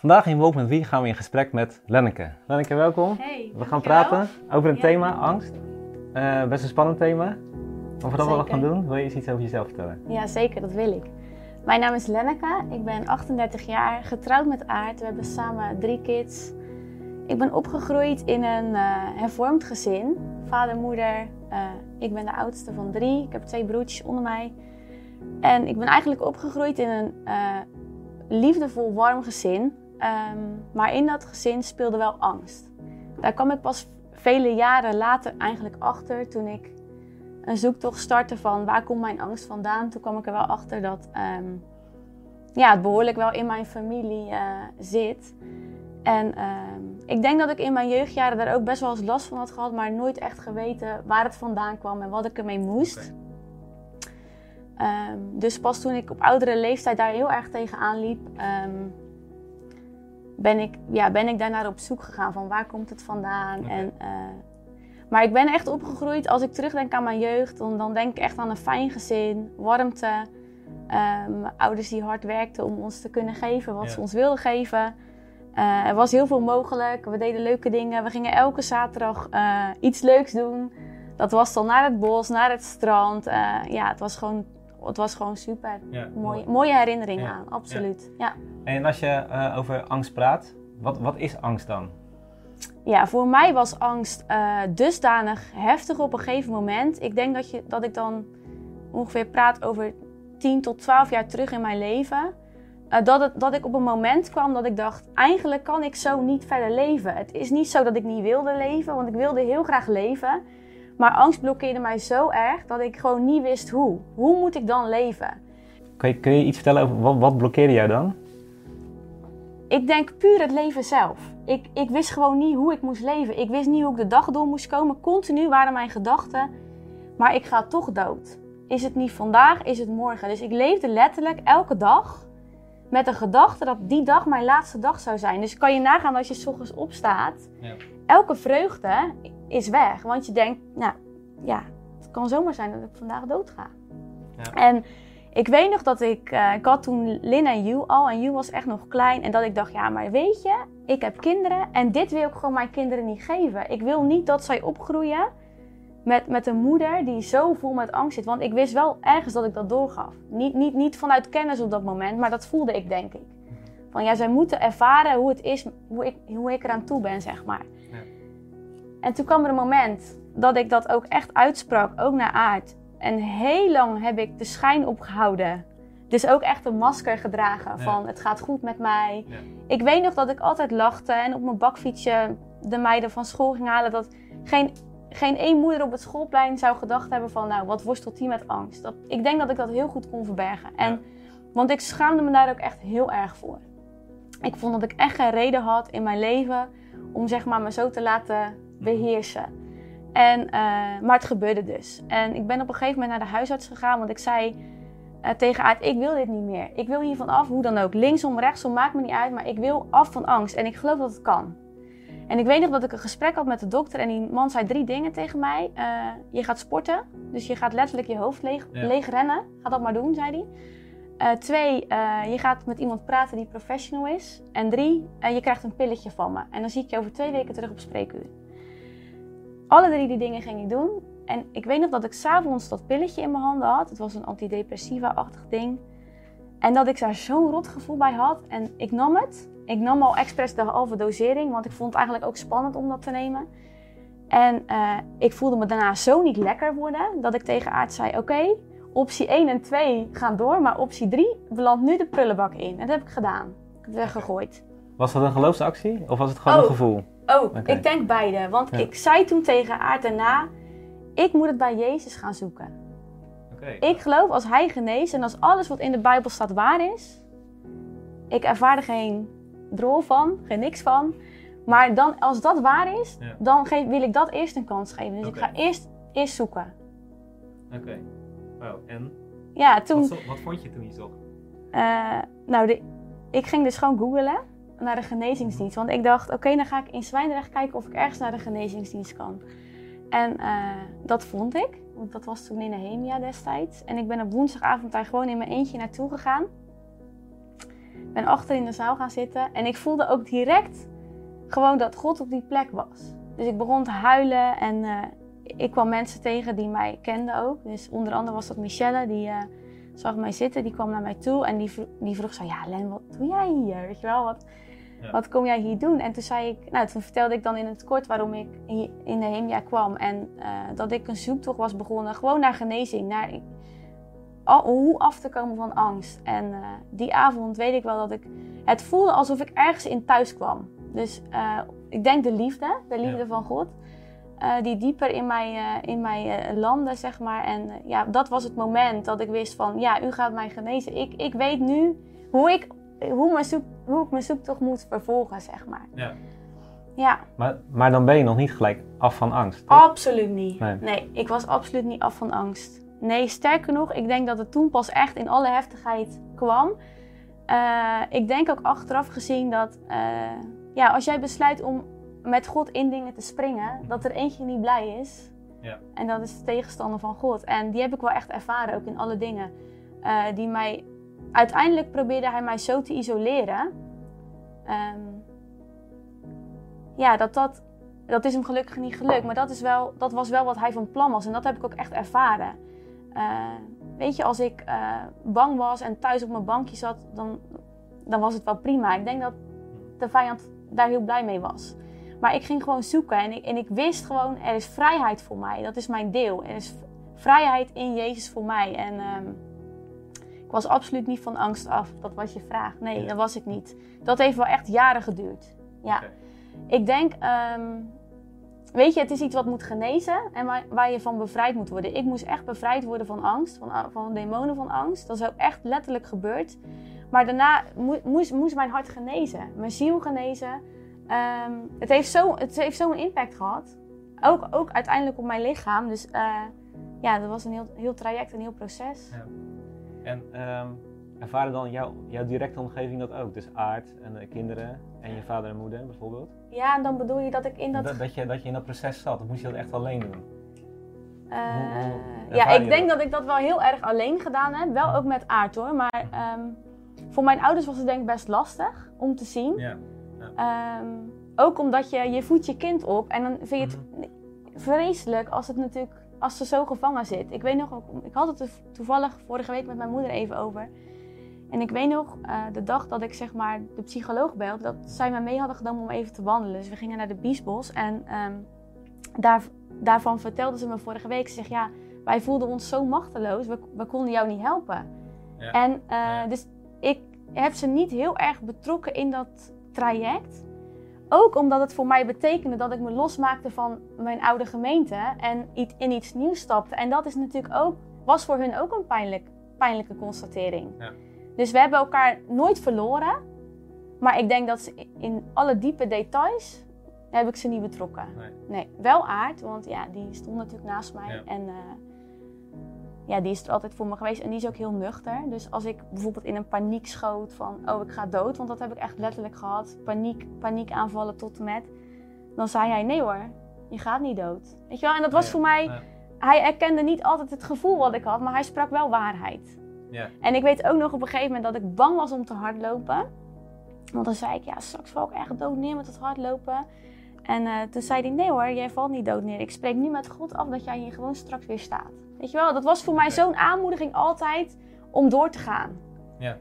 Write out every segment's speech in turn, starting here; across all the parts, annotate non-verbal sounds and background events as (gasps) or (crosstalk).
Vandaag in Woke met Wie gaan we in gesprek met Lenneke. Lenneke, welkom. Hey, we gaan praten over een Ja. thema, angst. Eh, best een spannend thema. Maar voordat we dat Zeker. gaan doen, wil je eens iets over jezelf vertellen? Ja, zeker, dat wil ik. Mijn naam is Lenneke, ik ben 38 jaar, getrouwd met Aart. We hebben samen drie kids. Ik ben opgegroeid in een eh, hervormd gezin. Vader, moeder, eh, ik ben de oudste van drie. Ik heb twee broertjes onder mij. En ik ben eigenlijk opgegroeid in een liefdevol, warm gezin. Ehm, maar in dat gezin speelde wel angst. Daar kwam ik pas vele jaren later eigenlijk achter toen ik een zoektocht startte van waar komt mijn angst vandaan. Toen kwam ik er wel achter dat ehm, ja, het behoorlijk wel in mijn familie eh, zit. En ehm, ik denk dat ik in mijn jeugdjaren daar ook best wel eens last van had gehad, maar nooit echt geweten waar het vandaan kwam en wat ik ermee moest. Dus pas toen ik op oudere leeftijd daar heel erg tegenaan liep, ben, ik, ja, ben ik daarnaar op zoek gegaan van waar komt het vandaan. En, eh, maar ik ben echt opgegroeid, als ik terugdenk aan mijn jeugd, dan, dan denk ik echt aan een fijn gezin, warmte. Ehm, ouders die hard werkten om ons te kunnen geven wat Ja. ze ons wilden geven. Eh, er was heel veel mogelijk. We deden leuke dingen. We gingen elke zaterdag eh, iets leuks doen. Dat was dan naar het bos, naar het strand. Ja, het was gewoon, het was gewoon super. Ja, Mooie, mooie herinneringen Ja, aan, absoluut. Ja. En als je eh, over angst praat, wat, wat is angst dan? Ja, voor mij was angst eh, dusdanig heftig op een gegeven moment. Ik denk dat, je, dat ik dan ongeveer praat over 10 tot 12 jaar terug in mijn leven. Eh, dat, het, dat ik op een moment kwam dat ik dacht, eigenlijk kan ik zo niet verder leven. Het is niet zo dat ik niet wilde leven, want ik wilde heel graag leven. Maar angst blokkeerde mij zo erg dat ik gewoon niet wist hoe. Hoe moet ik dan leven? Kun je, kun je iets vertellen over wat, wat blokkeerde jou dan? Ik denk puur het leven zelf. Ik, ik wist gewoon niet hoe ik moest leven. Ik wist niet hoe ik de dag door moest komen. Continu waren mijn gedachten. Maar ik ga toch dood. Is het niet vandaag, is het morgen. Dus ik leefde letterlijk elke dag met de gedachte dat die dag mijn laatste dag zou zijn. Dus kan je nagaan als je s ochtends opstaat. Ja. Elke vreugde is weg. Want je denkt, nou ja, het kan zomaar zijn dat ik vandaag dood ga. Ja. En ik weet nog dat ik, eh, ik had toen Lin en Ju al en Ju was echt nog klein. En dat ik dacht, ja maar weet je, ik heb kinderen en dit wil ik gewoon mijn kinderen niet geven. Ik wil niet dat zij opgroeien met, met een moeder die zo vol met angst zit. Want ik wist wel ergens dat ik dat doorgaf. Niet, niet, niet vanuit kennis op dat moment, maar dat voelde ik denk ik. Van ja, zij moeten ervaren hoe het is, hoe ik, hoe ik eraan toe ben, zeg maar. Ja. En toen kwam er een moment dat ik dat ook echt uitsprak, ook naar aard. En heel lang heb ik de schijn opgehouden. Dus ook echt een masker gedragen van het gaat goed met mij. Ja. Ik weet nog dat ik altijd lachte en op mijn bakfietsje de meiden van school ging halen. Dat geen, geen één moeder op het schoolplein zou gedacht hebben van nou, wat worstelt die met angst. Dat, ik denk dat ik dat heel goed kon verbergen. En, Ja. Want ik schaamde me daar ook echt heel erg voor. Ik vond dat ik echt geen reden had in mijn leven om zeg maar me zo te laten beheersen. En, eh, maar het gebeurde dus. En ik ben op een gegeven moment naar de huisarts gegaan, want ik zei eh, tegen Aard, ik wil dit niet meer. Ik wil hiervan af, hoe dan ook. Linksom, rechtsom, maakt me niet uit, maar ik wil af van angst. En ik geloof dat het kan. En ik weet nog dat ik een gesprek had met de dokter en die man zei drie dingen tegen mij. Eh, je gaat sporten, dus je gaat letterlijk je hoofd leeg, Ja. leeg rennen. Ga dat maar doen, zei hij. Twee, je gaat met iemand praten die professional is. En drie, je krijgt een pilletje van me. En dan zie ik je over twee weken terug op spreekuur. Alle drie die dingen ging ik doen. En ik weet nog dat ik s'avonds dat pilletje in mijn handen had. Het was een antidepressiva-achtig ding. En dat ik daar zo'n rot gevoel bij had. En ik nam het. Ik nam al expres de halve dosering, want ik vond het eigenlijk ook spannend om dat te nemen. En eh, ik voelde me daarna zo niet lekker worden, dat ik tegen Aard zei, oké, optie 1 en 2 gaan door, maar optie 3 belandt nu de prullenbak in. En dat heb ik gedaan. Ik heb het weggegooid. Was dat een geloofsactie of was het gewoon Oh. een gevoel? Oh, ik denk beide. Want Ja. ik zei toen tegen Aard daarna, ik moet het bij Jezus gaan zoeken. Oké. Ik geloof als hij geneest en als alles wat in de Bijbel staat waar is, ik ervaar er geen drol van, geen niks van. Maar dan, als dat waar is, Ja. dan ge- wil ik dat eerst een kans geven. Dus ik ga eerst, eerst zoeken. Oké. Wow, en? Ja, toen, Wat, zo- wat vond je toen je zocht? eh, nou, de, ik ging dus gewoon googlen naar de genezingsdienst. Want ik dacht, oké, dan ga ik in Zwijndrecht kijken of ik ergens naar de genezingsdienst kan. En eh, dat vond ik, want dat was toen in Nehemia destijds. En ik ben op woensdagavond daar gewoon in mijn eentje naartoe gegaan. ben achter in de zaal gaan zitten en ik voelde ook direct gewoon dat God op die plek was. Dus ik begon te huilen en eh, ik kwam mensen tegen die mij kenden ook. Dus onder andere was dat Michelle, die uh, zag mij zitten, die kwam naar mij toe en die, vroeg, die vroeg zo, ja Len, wat doe jij hier? Weet je wel, wat, wat kom jij hier doen? En toen zei ik, nou toen vertelde ik dan in het kort waarom ik in de Hemia kwam en uh, dat ik een zoektocht was begonnen, gewoon naar genezing, naar hoe af te komen van angst. En uh, die avond weet ik wel dat ik het voelde alsof ik ergens in thuis kwam. Dus uh, ik denk de liefde, de liefde ja. van God, uh, die dieper in mij, in mij landde, zeg maar. En ja, dat was het moment dat ik wist van, ja, u gaat mij genezen. Ik, ik weet nu hoe ik, hoe, mijn zoek, hoe ik mijn zoektocht moet vervolgen, zeg maar. Ja. Ja. Maar, maar dan ben je nog niet gelijk af van angst? Toch? Absoluut niet. Nee. nee, ik was absoluut niet af van angst. Nee, sterker nog, ik denk dat het toen pas echt in alle heftigheid kwam. Uh, ik denk ook achteraf gezien dat uh, ja, als jij besluit om met God in dingen te springen, dat er eentje niet blij is. Ja. En dat is de tegenstander van God. En die heb ik wel echt ervaren, ook in alle dingen. Uh, die mij, uiteindelijk probeerde hij mij zo te isoleren. Um, ja, dat dat, dat is hem gelukkig niet gelukt. Maar dat, is wel, dat was wel wat hij van plan was. En dat heb ik ook echt ervaren. Uh, weet je, als ik uh, bang was en thuis op mijn bankje zat, dan, dan was het wel prima. Ik denk dat de vijand daar heel blij mee was. Maar ik ging gewoon zoeken en ik, en ik wist gewoon, er is vrijheid voor mij. Dat is mijn deel. Er is vrijheid in Jezus voor mij. En uh, ik was absoluut niet van angst af. Dat was je vraag. Nee, dat was ik niet. Dat heeft wel echt jaren geduurd. Ja. Okay. Ik denk, um, weet je, het is iets wat moet genezen en waar, waar, je van bevrijd moet worden. Ik moest echt bevrijd worden van angst, van, van demonen van angst. Dat is ook echt letterlijk gebeurd. Maar daarna moest, moest mijn hart genezen, mijn ziel genezen. Um, het heeft zo'n zo, impact gehad. Ook, ook uiteindelijk op mijn lichaam. Dus uh, ja, dat was een heel, heel traject, een heel proces. Ja. En um, ervaren dan jouw, jouw directe omgeving dat ook? Dus aard en de kinderen en je vader en moeder bijvoorbeeld? Ja, en dan bedoel je dat ik in dat... Dat, dat, je, dat je in dat proces zat, of moest je dat echt alleen doen? Uh, ja, ik denk dat? dat ik dat wel heel erg alleen gedaan heb. Wel ook met aard hoor, maar um, voor mijn ouders was het denk ik best lastig om te zien. Ja. ja. Um, ook omdat je, je voedt je kind op en dan vind je het mm -hmm. vreselijk als het natuurlijk, als ze zo gevangen zit. Ik weet nog, ik had het toevallig vorige week met mijn moeder even over. En ik weet nog, uh, de dag dat ik zeg maar de psycholoog belde, dat zij mij mee hadden genomen om even te wandelen. Dus we gingen naar de Biesbos en um, daar, daarvan vertelde ze me vorige week. Ze zegt, ja, wij voelden ons zo machteloos, we, we konden jou niet helpen. Ja. En uh, ja. dus ik heb ze niet heel erg betrokken in dat traject. Ook omdat het voor mij betekende dat ik me losmaakte van mijn oude gemeente en in iets nieuws stapte. En dat is natuurlijk ook, was voor hun ook een pijnlijk, pijnlijke constatering. Ja. Dus we hebben elkaar nooit verloren. Maar ik denk dat ze in alle diepe details heb ik ze niet betrokken. Nee. nee. Wel aard, want ja, die stond natuurlijk naast mij. Ja. En uh, ja, die is er altijd voor me geweest. En die is ook heel nuchter. Dus als ik bijvoorbeeld in een paniek schoot van, oh ik ga dood. Want dat heb ik echt letterlijk gehad. Paniek, paniekaanvallen tot en met. Dan zei hij, nee hoor, je gaat niet dood. Weet je wel? En dat was Ja, voor mij, ja. hij erkende niet altijd het gevoel wat ik had. Maar hij sprak wel waarheid. Ja. En ik weet ook nog op een gegeven moment dat ik bang was om te hardlopen. Want dan zei ik, ja, straks val ik echt dood neer met het hardlopen. En uh, toen zei hij, nee hoor, jij valt niet dood neer. Ik spreek nu met God af dat jij hier gewoon straks weer staat. Weet je wel, dat was voor mij zo'n aanmoediging altijd om door te gaan. Ja.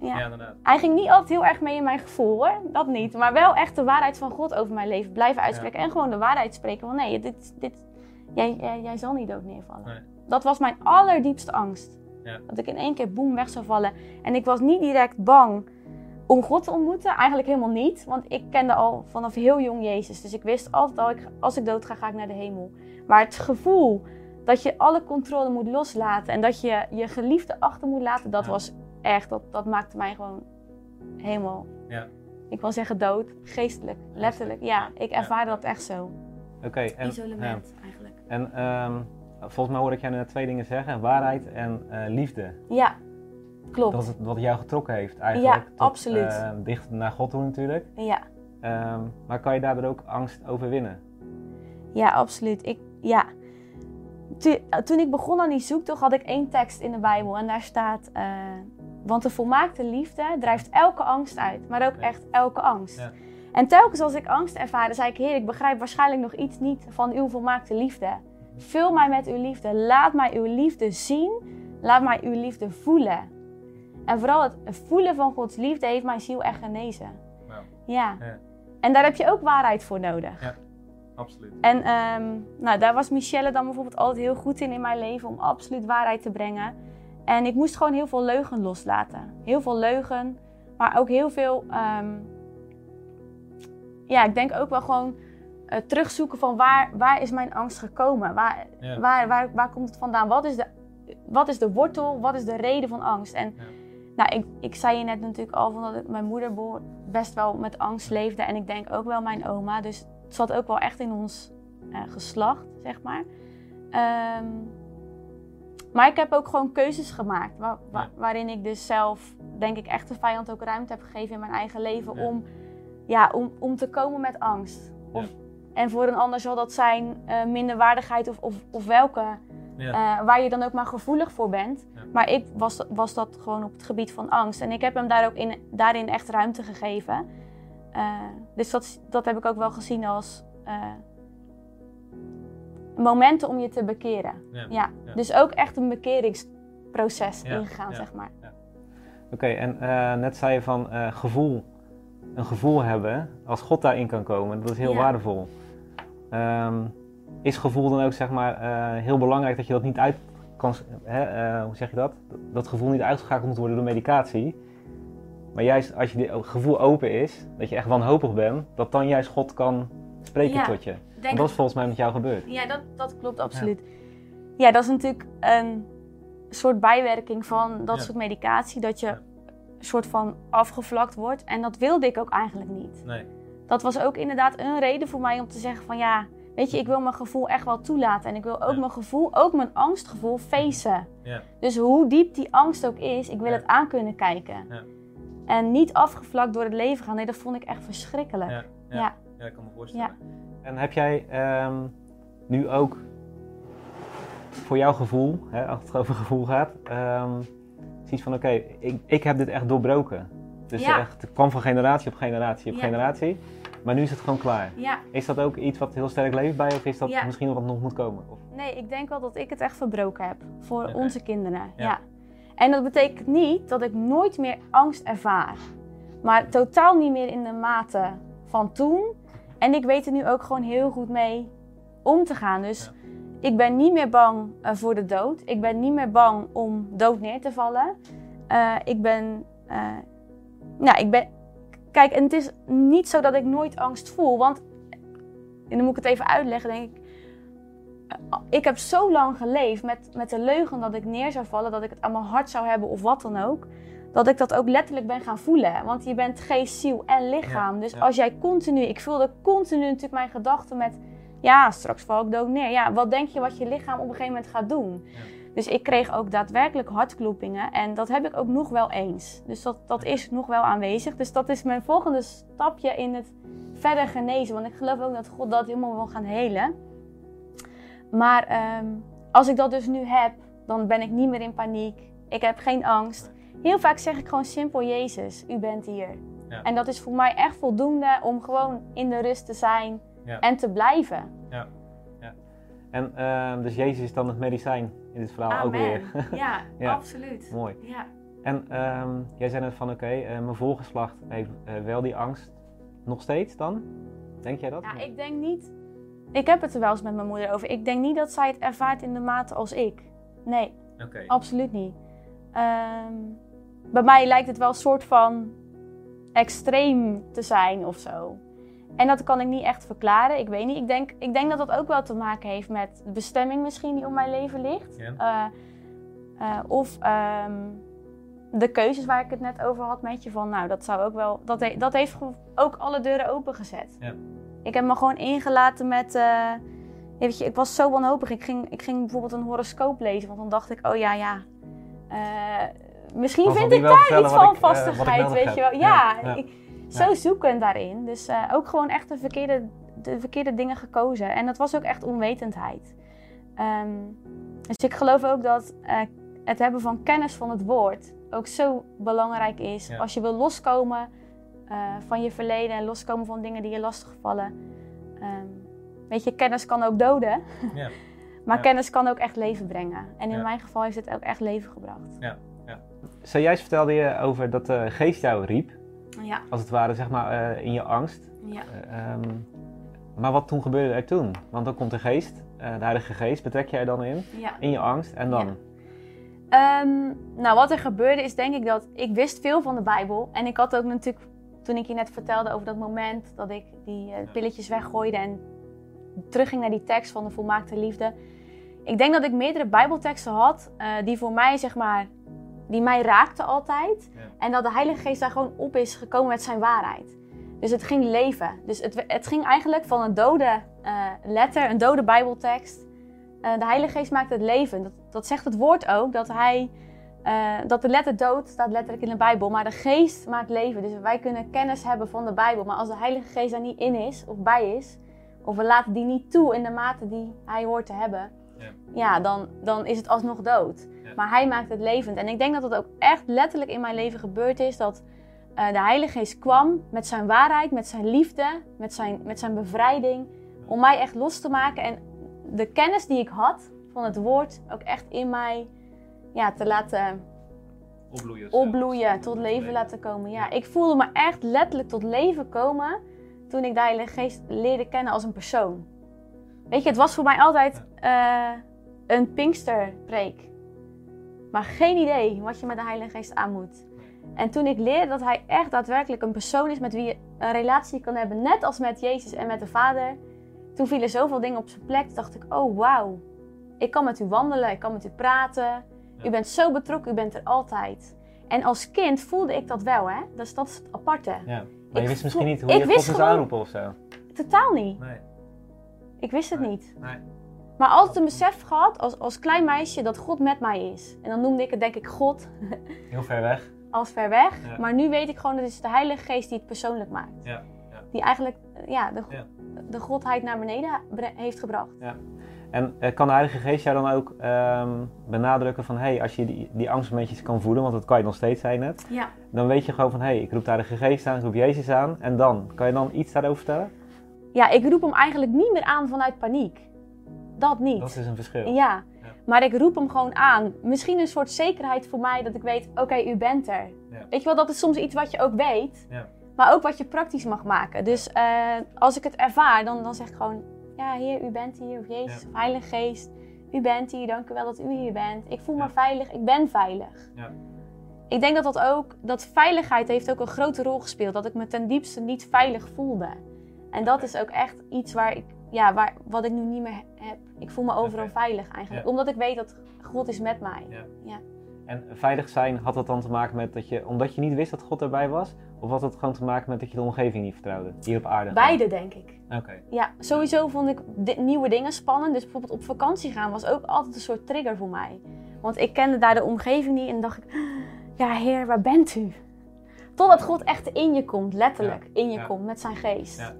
Ja. Ja, inderdaad. Hij ging niet altijd heel erg mee in mijn gevoel hoor, dat niet. Maar wel echt de waarheid van God over mijn leven blijven uitspreken. En gewoon de waarheid spreken van nee, dit, dit, jij, jij, jij zal niet dood neervallen. Nee. Dat was mijn allerdiepste angst. Ja. Dat ik in één keer boem weg zou vallen. En ik was niet direct bang om God te ontmoeten. Eigenlijk helemaal niet. Want ik kende al vanaf heel jong Jezus. Dus ik wist altijd al, ik- als ik dood ga, ga ik naar de hemel. Maar het gevoel dat je alle controle moet loslaten. En dat je je geliefde achter moet laten. Dat Ja. was echt, dat, dat maakte mij gewoon helemaal... Ja. Ik wil zeggen dood, geestelijk, letterlijk. Ja, ik Ja. ervaarde dat echt zo. Oké, en, Isolement eigenlijk. en ehm, volgens mij hoor ik jou net twee dingen zeggen: waarheid en eh, liefde. Ja, klopt. Dat is het wat jou getrokken heeft eigenlijk. Ja, absoluut. eh, dicht naar God toe natuurlijk. Ja. Ehm, maar kan je daardoor ook angst overwinnen? Ja, absoluut. Ik, ja. Toen ik begon aan die zoektocht had ik één tekst in de Bijbel en daar staat: eh, Want de volmaakte liefde drijft elke angst uit, maar ook echt elke angst. Ja. En telkens als ik angst ervaarde, zei ik: Heer, ik begrijp waarschijnlijk nog iets niet van uw volmaakte liefde. Vul mij met uw liefde. Laat mij uw liefde zien. Laat mij uw liefde voelen. En vooral het voelen van Gods liefde heeft mijn ziel echt genezen. Ja. Ja. En daar heb je ook waarheid voor nodig. Ja. Absoluut. En ehm, nou, daar was Michelle dan bijvoorbeeld altijd heel goed in in mijn leven om absoluut waarheid te brengen. En ik moest gewoon heel veel leugen loslaten. Heel veel leugen, maar ook heel veel. ehm, ja, ik denk ook wel gewoon eh, terugzoeken van waar, waar is mijn angst gekomen? Waar, Ja. waar, waar, waar komt het vandaan? Wat is, de, wat is de wortel? Wat is de reden van angst? En Ja. Nou, ik, ik zei je net natuurlijk al van dat ik- mijn moeder best wel met angst leefde. En ik denk ook wel mijn oma. Dus het zat ook wel echt in ons eh, geslacht, zeg maar. Ehm, maar ik heb ook gewoon keuzes gemaakt. Waarin ik dus zelf, denk ik, echt de vijand ook ruimte heb gegeven in mijn eigen leven. Ja. Om, ja, om, om te komen met angst. Of, En voor een ander zal dat zijn eh minderwaardigheid of, of, of welke. Ja. eh, waar je dan ook maar gevoelig voor bent. Ja. Maar ik was, was dat gewoon op het gebied van angst. En ik heb hem daar ook in, daarin echt ruimte gegeven. Eh, dus dat, dat heb ik ook wel gezien als eh, momenten om je te bekeren. Ja. Ja. Ja. Dus ook echt een bekeringsproces Ja, ingegaan, ja. zeg maar. Oké, en eh, net zei je van eh, gevoel. Een gevoel hebben, als God daarin kan komen, dat is heel Ja. waardevol. Ehm, is gevoel dan ook zeg maar eh, heel belangrijk dat je dat niet uit kan, hè, eh, hoe zeg je dat? Dat gevoel niet uitgeschakeld moet worden door medicatie. Maar juist als je gevoel open is, dat je echt wanhopig bent, dat dan juist God kan spreken Ja, tot je. Want dat is volgens mij met jou gebeurd. Ja, dat, dat klopt absoluut. Ja. dat is natuurlijk een soort bijwerking van dat Ja. soort medicatie. Dat je soort van afgevlakt wordt. En dat wilde ik ook eigenlijk niet. Nee. Dat was ook inderdaad een reden voor mij om te zeggen van ja, weet je, ik wil mijn gevoel echt wel toelaten. En ik wil ook Ja. mijn gevoel, ook mijn angstgevoel, facen. Ja. Dus hoe diep die angst ook is, ik wil Ja. het aan kunnen kijken. Ja. En niet afgevlakt door het leven gaan. Nee, dat vond ik echt verschrikkelijk. Ja. Ja. Ik kan me voorstellen. En heb jij ehm, nu ook voor jouw gevoel, hè, als het over gevoel gaat, ehm zoiets van oké, ik, ik heb dit echt doorbroken. Dus echt, het kwam van generatie op generatie op Ja. generatie, maar nu is het gewoon klaar. Ja, Is dat ook iets wat heel sterk leeft bij je of is dat Ja. misschien nog wat nog moet komen? Of, Nee, ik denk wel dat ik het echt verbroken heb voor onze kinderen. Ja. Ja. En dat betekent niet dat ik nooit meer angst ervaar. Maar totaal niet meer in de mate van toen. En ik weet er nu ook gewoon heel goed mee om te gaan. Dus ik ben niet meer bang eh, voor de dood. Ik ben niet meer bang om dood neer te vallen. Eh, ik ben. eh, nou, ik ben. Kijk, en het is niet zo dat ik nooit angst voel. Want. En dan moet ik het even uitleggen, denk ik ik heb zo lang geleefd met, met de leugen dat ik neer zou vallen, dat ik het aan mijn hart zou hebben of wat dan ook. Dat ik dat ook letterlijk ben gaan voelen. Want je bent geest, ziel en lichaam. Ja, dus ja. als jij continu, ik voelde continu natuurlijk mijn gedachten met, ja, straks val ik dood neer. Ja, wat denk je wat je lichaam op een gegeven moment gaat doen? Ja. Dus ik kreeg ook daadwerkelijk hartkloppingen. En dat heb ik ook nog wel eens. Dus dat, dat is nog wel aanwezig. Dus dat is mijn volgende stapje in het verder genezen. Want ik geloof ook dat God dat helemaal wil gaan helen. Maar ehm, als ik dat dus nu heb, dan ben ik niet meer in paniek. Ik heb geen angst. Heel vaak zeg ik gewoon simpel: Jezus, u bent hier. Ja. En dat is voor mij echt voldoende om gewoon in de rust te zijn Ja. en te blijven. En ehm, dus Jezus is dan het medicijn in dit verhaal ook weer. (laughs) (laughs) Ja, Ja. absoluut. Mooi. Ja. En ehm, jij zei net van oké, eh, mijn voorgeslacht heeft eh, wel die angst. Nog steeds dan? Denk jij dat? Ja, ik denk niet. Ik heb het er wel eens met mijn moeder over. Ik denk niet dat zij het ervaart in de mate als ik. Nee, Oké. absoluut niet. Ehm, bij mij lijkt het wel een soort van extreem te zijn of zo. En dat kan ik niet echt verklaren. Ik weet niet. Ik denk, ik denk dat dat ook wel te maken heeft met de bestemming misschien die op mijn leven ligt. Ja. Eh, eh, of ehm, de keuzes waar ik het net over had met je. Van, nou, dat zou ook wel. Dat, he- dat heeft ook alle deuren opengezet. Ja. Ik heb me gewoon ingelaten met. eh, weet je, ik was zo wanhopig. Ik ging, ik ging bijvoorbeeld een horoscoop lezen. Want dan dacht ik, oh ja, ja. misschien vind ik daar iets van vastigheid, weet heb. je wel. Ja, Ja, ja. ik- zo Ja. zoekend daarin. Dus eh, ook gewoon echt de verkeerde, de verkeerde dingen gekozen. En dat was ook echt onwetendheid. Ehm, dus ik geloof ook dat eh, het hebben van kennis van het woord ook zo belangrijk is. Ja. Als je wil loskomen eh, van je verleden en loskomen van dingen die je lastigvallen. Ehm weet je, kennis kan ook doden. (laughs) Ja. maar Ja. kennis kan ook echt leven brengen. En in Ja. mijn geval heeft het ook echt leven gebracht. Zojuist vertelde je over dat de geest jou riep, Ja, als het ware, zeg maar, eh, in je angst. ja. Eh, ehm, maar wat toen gebeurde er toen? Want dan komt de geest, eh, de Heilige Geest, betrek jij dan in, ja. in je angst en dan? Ja. Ehm, nou, wat er gebeurde is denk ik dat ik wist veel van de Bijbel. En ik had ook natuurlijk, toen ik je net vertelde over dat moment dat ik die pilletjes weggooide en terugging naar die tekst van de volmaakte liefde. Ik denk dat ik meerdere Bijbelteksten had die voor mij, zeg maar, die mij raakten altijd. Ja. En dat de Heilige Geest daar gewoon op is gekomen met zijn waarheid. Dus het ging leven. Dus het, het ging eigenlijk van een dode eh, letter, een dode Bijbeltekst. Eh, de Heilige Geest maakt het leven. Dat, dat zegt het woord ook, dat, hij, eh, dat de letter dood staat letterlijk in de Bijbel. Maar de Geest maakt leven. Dus wij kunnen kennis hebben van de Bijbel. Maar als de Heilige Geest daar niet in is, of bij is, of we laten die niet toe in de mate die hij hoort te hebben, Ja. dan, dan is het alsnog dood. Maar hij maakt het levend. En ik denk dat het ook echt letterlijk in mijn leven gebeurd is dat eh, de Heilige Geest kwam met zijn waarheid, met zijn liefde, met zijn, met zijn bevrijding, om mij echt los te maken en de kennis die ik had van het woord ook echt in mij ja, te laten Opbloeien. opbloeien, tot leven laten komen. Ja, ik voelde me echt letterlijk tot leven komen toen ik de Heilige Geest leerde kennen als een persoon. Weet je, het was voor mij altijd eh, een Pinksterpreek. Maar geen idee wat je met de Heilige Geest aan moet. En toen ik leerde dat hij echt daadwerkelijk een persoon is met wie je een relatie kan hebben, net als met Jezus en met de Vader, toen vielen zoveel dingen op zijn plek. Toen dacht ik, oh wauw, ik kan met u wandelen, ik kan met u praten. U bent zo betrokken, u bent er altijd. En als kind voelde ik dat wel, hè? Dus dat is het aparte. Ja. Maar je Ik wist misschien niet hoe ik je God moest gewoon- aanroepen of zo. Totaal niet. Nee. Ik wist het Nee. niet. Nee. Maar altijd een besef gehad als, als klein meisje dat God met mij is. En dan noemde ik het denk ik God (laughs) Heel ver weg. als ver weg. Ja. Maar nu weet ik gewoon dat het is de Heilige Geest die het persoonlijk maakt. Ja, ja. Die eigenlijk ja, de, Ja. de godheid naar beneden heeft gebracht. En eh, kan de Heilige Geest jou dan ook ehm, benadrukken van, hé, hey, als je die, die angstmomentjes kan voelen, want dat kan je nog steeds zijn net, Ja. dan weet je gewoon van, hé, hey, ik roep de Heilige Geest aan, ik roep Jezus aan, en dan? Kan je dan iets daarover vertellen? ja, ik roep hem eigenlijk niet meer aan vanuit paniek. Dat niet. Dat is een verschil. Ja. Ja. maar ik roep hem gewoon aan. Misschien een soort zekerheid voor mij dat ik weet, oké, u bent er. Ja. Weet je wel, dat is soms iets wat je ook weet, Ja. maar ook wat je praktisch mag maken. Dus eh, als ik het ervaar, dan, dan zeg ik gewoon, ja, Heer, u bent hier, of Jezus, of Heilige Geest, u bent hier, dank u wel dat u hier bent. Ik voel me veilig, ik ben veilig. Ja. Ik denk dat dat ook, dat veiligheid heeft ook een grote rol gespeeld. Dat ik me ten diepste niet veilig voelde. En dat is ook echt iets waar ik, ja, waar, wat ik nu niet meer heb. Ik voel me overal veilig eigenlijk. Ja. Omdat ik weet dat God is met mij. Ja. Ja. En veilig zijn, had dat dan te maken met dat je, omdat je niet wist dat God erbij was? Of had het gewoon te maken met dat je de omgeving niet vertrouwde, hier op aarde? Beide denk ik. Oké. Ja, sowieso vond ik nieuwe dingen spannend. Dus bijvoorbeeld op vakantie gaan was ook altijd een soort trigger voor mij. Want ik kende daar de omgeving niet en dacht ik, (gasps) ja heer, waar bent u? Totdat God echt in je komt, letterlijk in je komt met zijn geest. Ja.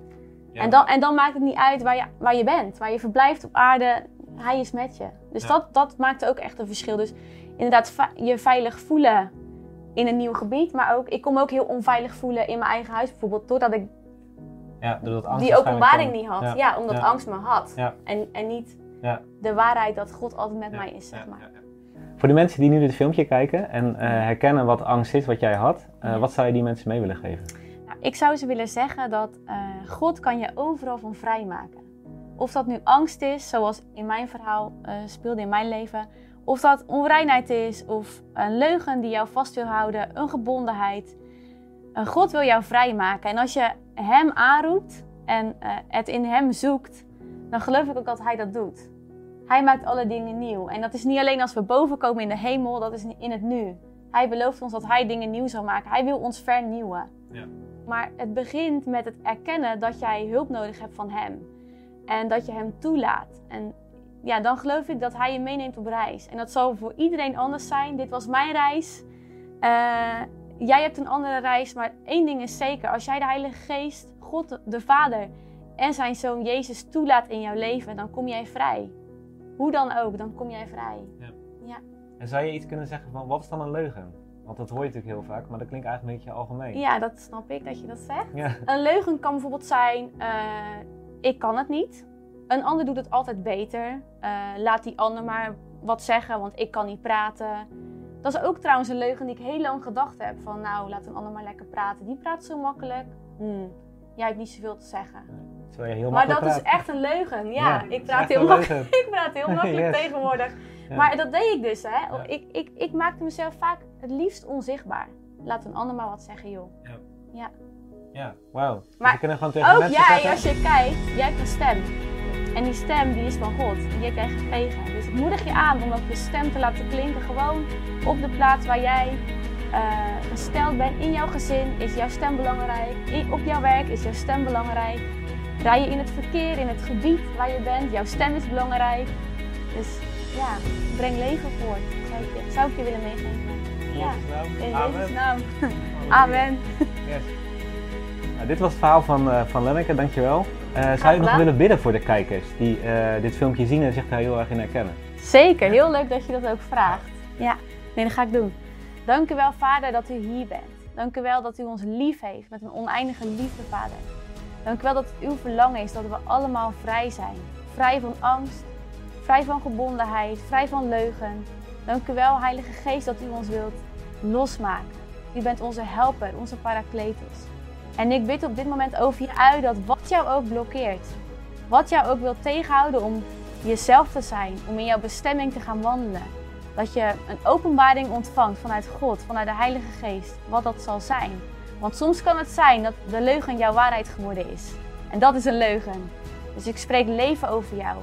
En, dan, en dan maakt het niet uit waar je, waar je bent, waar je verblijft op aarde. Hij is met je. Dus dat, dat maakt ook echt een verschil. Dus inderdaad, je veilig voelen in een nieuw gebied. Maar ook, ik kon me ook heel onveilig voelen in mijn eigen huis bijvoorbeeld. Doordat ik Ja, doordat angst die openbaring niet had. Ja. Ja, omdat Ja. angst me had. En, en niet Ja. de waarheid dat God altijd met mij is, zeg maar. Voor de mensen die nu dit filmpje kijken en eh, herkennen wat angst is, wat jij had, eh, wat zou je die mensen mee willen geven? Ik zou ze willen zeggen dat eh, God kan je overal van vrijmaken. Of dat nu angst is, zoals in mijn verhaal eh, speelde in mijn leven. Of dat onreinheid is, of een leugen die jou vast wil houden, een gebondenheid. Eh, God wil jou vrijmaken. En als je Hem aanroept en het in Hem zoekt, dan geloof ik ook dat Hij dat doet. Hij maakt alle dingen nieuw. En dat is niet alleen als we boven komen in de hemel, dat is in het nu. Hij belooft ons dat Hij dingen nieuw zal maken. Hij wil ons vernieuwen. Ja. Maar het begint met het erkennen dat jij hulp nodig hebt van Hem. En dat je Hem toelaat. En ja, dan geloof ik dat Hij je meeneemt op reis. En dat zal voor iedereen anders zijn. Dit was mijn reis. Eh, jij hebt een andere reis. Maar één ding is zeker. Als jij de Heilige Geest, God de Vader en zijn Zoon Jezus toelaat in jouw leven, dan kom jij vrij. Hoe dan ook, dan kom jij vrij. En zou je iets kunnen zeggen van, wat is dan een leugen? Want dat hoor je natuurlijk heel vaak, maar dat klinkt eigenlijk een beetje algemeen. Ja, dat snap ik dat je dat zegt. Ja. Een leugen kan bijvoorbeeld zijn: eh, ik kan het niet. Een ander doet het altijd beter. Eh, laat die ander maar wat zeggen, want ik kan niet praten. Dat is ook trouwens een leugen die ik heel lang gedacht heb. Van nou, laat een ander maar lekker praten. Die praat zo makkelijk. Hmm, jij hebt niet zoveel te zeggen. Terwijl je heel Maar dat is echt een leugen. Ja, Ja, ik praat heel makkelijk. (laughs) Ik praat heel (laughs) makkelijk Yes. tegenwoordig. Ja. Maar dat deed ik dus, hè. Ja. Ik, ik, ik maakte mezelf vaak het liefst onzichtbaar. Laat een ander maar wat zeggen, joh. Ja, wauw. Dus Maar we kunnen gewoon tegen Ook mensen jij, zeggen... als je kijkt, jij hebt een stem. En die stem die is van God. En die heb jij gekregen. Dus ik moedig je aan om ook je stem te laten klinken. Gewoon op de plaats waar jij eh, gesteld bent. In jouw gezin is jouw stem belangrijk. In- op jouw werk is jouw stem belangrijk. Rij je in het verkeer, in het gebied waar je bent. Jouw stem is belangrijk. Dus ja, breng leven voort. Zou ik je, zou ik je willen meegeven. In Ja. Jezus' naam. In Amen. Jezus' naam. Amen. Yes. Nou, dit was het verhaal van, eh van Lenneke, dankjewel. Eh zou je nog willen bidden voor de kijkers die eh, dit filmpje zien en zich daar heel erg in herkennen? Zeker, heel leuk dat je dat ook vraagt. Ja, nee, dat ga ik doen. Dank u wel, Vader, dat u hier bent. Dank u wel dat u ons lief heeft met een oneindige liefde, Vader. Dank u wel dat het uw verlangen is dat we allemaal vrij zijn. Vrij van angst, vrij van gebondenheid, vrij van leugen. Dank u wel, Heilige Geest, dat u ons wilt losmaken. U bent onze helper, onze parakletos. En ik bid op dit moment over je uit dat wat jou ook blokkeert, wat jou ook wil tegenhouden om jezelf te zijn, om in jouw bestemming te gaan wandelen. Dat je een openbaring ontvangt vanuit God, vanuit de Heilige Geest, wat dat zal zijn. Want soms kan het zijn dat de leugen jouw waarheid geworden is. En dat is een leugen. Dus ik spreek leven over jou.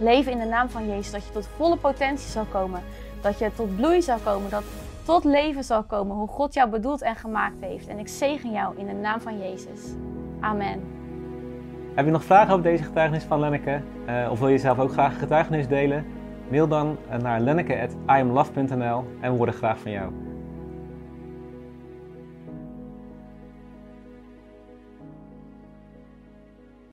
Leven in de naam van Jezus, dat je tot volle potentie zal komen. Dat je tot bloei zal komen, dat tot leven zal komen hoe God jou bedoeld en gemaakt heeft. En ik zegen jou in de naam van Jezus. Amen. Heb je nog vragen over deze getuigenis van Lenneke? Eh, of wil je zelf ook graag getuigenis delen? Mail dan eh, naar lenneke.imlove.nl en we horen graag van jou.